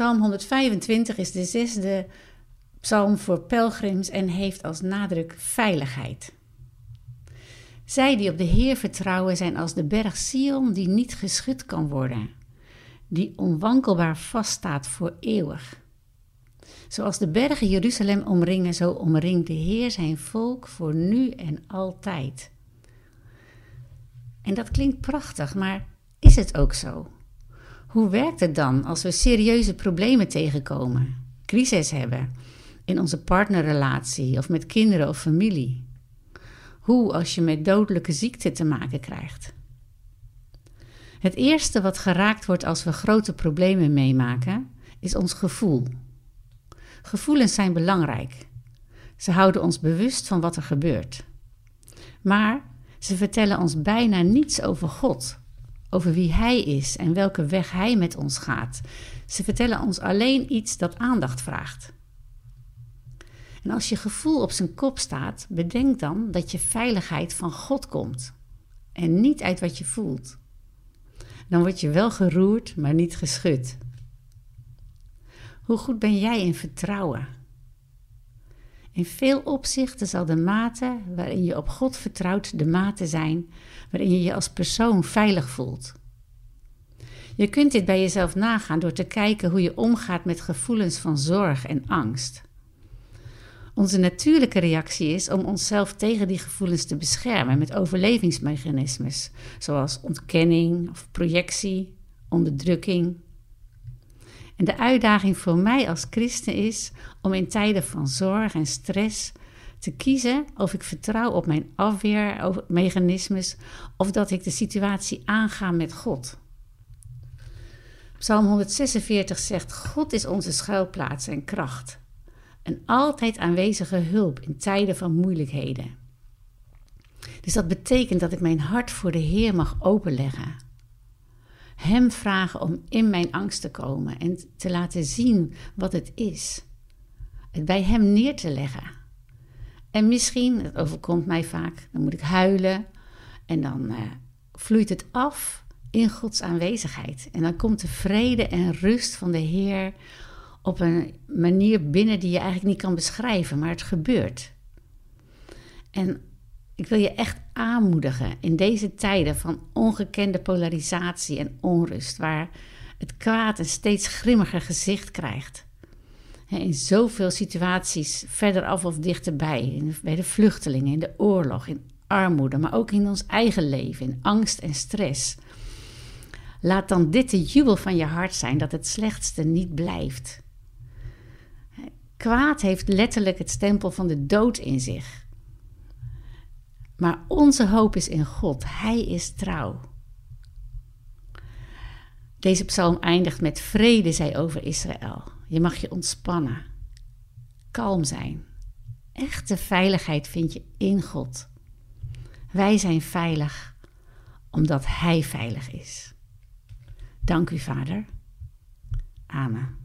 Psalm 125 is de zesde psalm voor pelgrims en heeft als nadruk veiligheid. Zij die op de Heer vertrouwen zijn als de berg Sion die niet geschud kan worden, die onwankelbaar vaststaat voor eeuwig. Zoals de bergen Jeruzalem omringen, zo omringt de Heer zijn volk voor nu en altijd. En dat klinkt prachtig, maar is het ook zo? Hoe werkt het dan als we serieuze problemen tegenkomen, crisis hebben in onze partnerrelatie of met kinderen of familie? Hoe als je met dodelijke ziekte te maken krijgt? Het eerste wat geraakt wordt als we grote problemen meemaken, is ons gevoel. Gevoelens zijn belangrijk. Ze houden ons bewust van wat er gebeurt. Maar ze vertellen ons bijna niets over God, over wie Hij is en welke weg Hij met ons gaat. Ze vertellen ons alleen iets dat aandacht vraagt. En als je gevoel op zijn kop staat, bedenk dan dat je veiligheid van God komt en niet uit wat je voelt. Dan word je wel geroerd, maar niet geschud. Hoe goed ben jij in vertrouwen? In veel opzichten zal de mate waarin je op God vertrouwt de mate zijn waarin je je als persoon veilig voelt. Je kunt dit bij jezelf nagaan door te kijken hoe je omgaat met gevoelens van zorg en angst. Onze natuurlijke reactie is om onszelf tegen die gevoelens te beschermen met overlevingsmechanismes, zoals ontkenning of projectie, onderdrukking. En de uitdaging voor mij als christen is om in tijden van zorg en stress te kiezen of ik vertrouw op mijn afweermechanismes of dat ik de situatie aanga met God. Psalm 146 zegt: God is onze schuilplaats en kracht. Een altijd aanwezige hulp in tijden van moeilijkheden. Dus dat betekent dat ik mijn hart voor de Heer mag openleggen. Hem vragen om in mijn angst te komen en te laten zien wat het is. Het bij Hem neer te leggen. En misschien, dat overkomt mij vaak, dan moet ik huilen en dan uh, vloeit het af in Gods aanwezigheid. En dan komt de vrede en rust van de Heer op een manier binnen die je eigenlijk niet kan beschrijven, maar het gebeurt. En ik wil je echt aanmoedigen in deze tijden van ongekende polarisatie en onrust, waar het kwaad een steeds grimmiger gezicht krijgt. In zoveel situaties verderaf of dichterbij, bij de vluchtelingen, in de oorlog, in armoede, maar ook in ons eigen leven, in angst en stress. Laat dan dit de jubel van je hart zijn dat het slechtste niet blijft. Kwaad heeft letterlijk het stempel van de dood in zich. Maar onze hoop is in God. Hij is trouw. Deze psalm eindigt met vrede zij over Israël. Je mag je ontspannen. Kalm zijn. Echte veiligheid vind je in God. Wij zijn veilig omdat Hij veilig is. Dank u, Vader. Amen.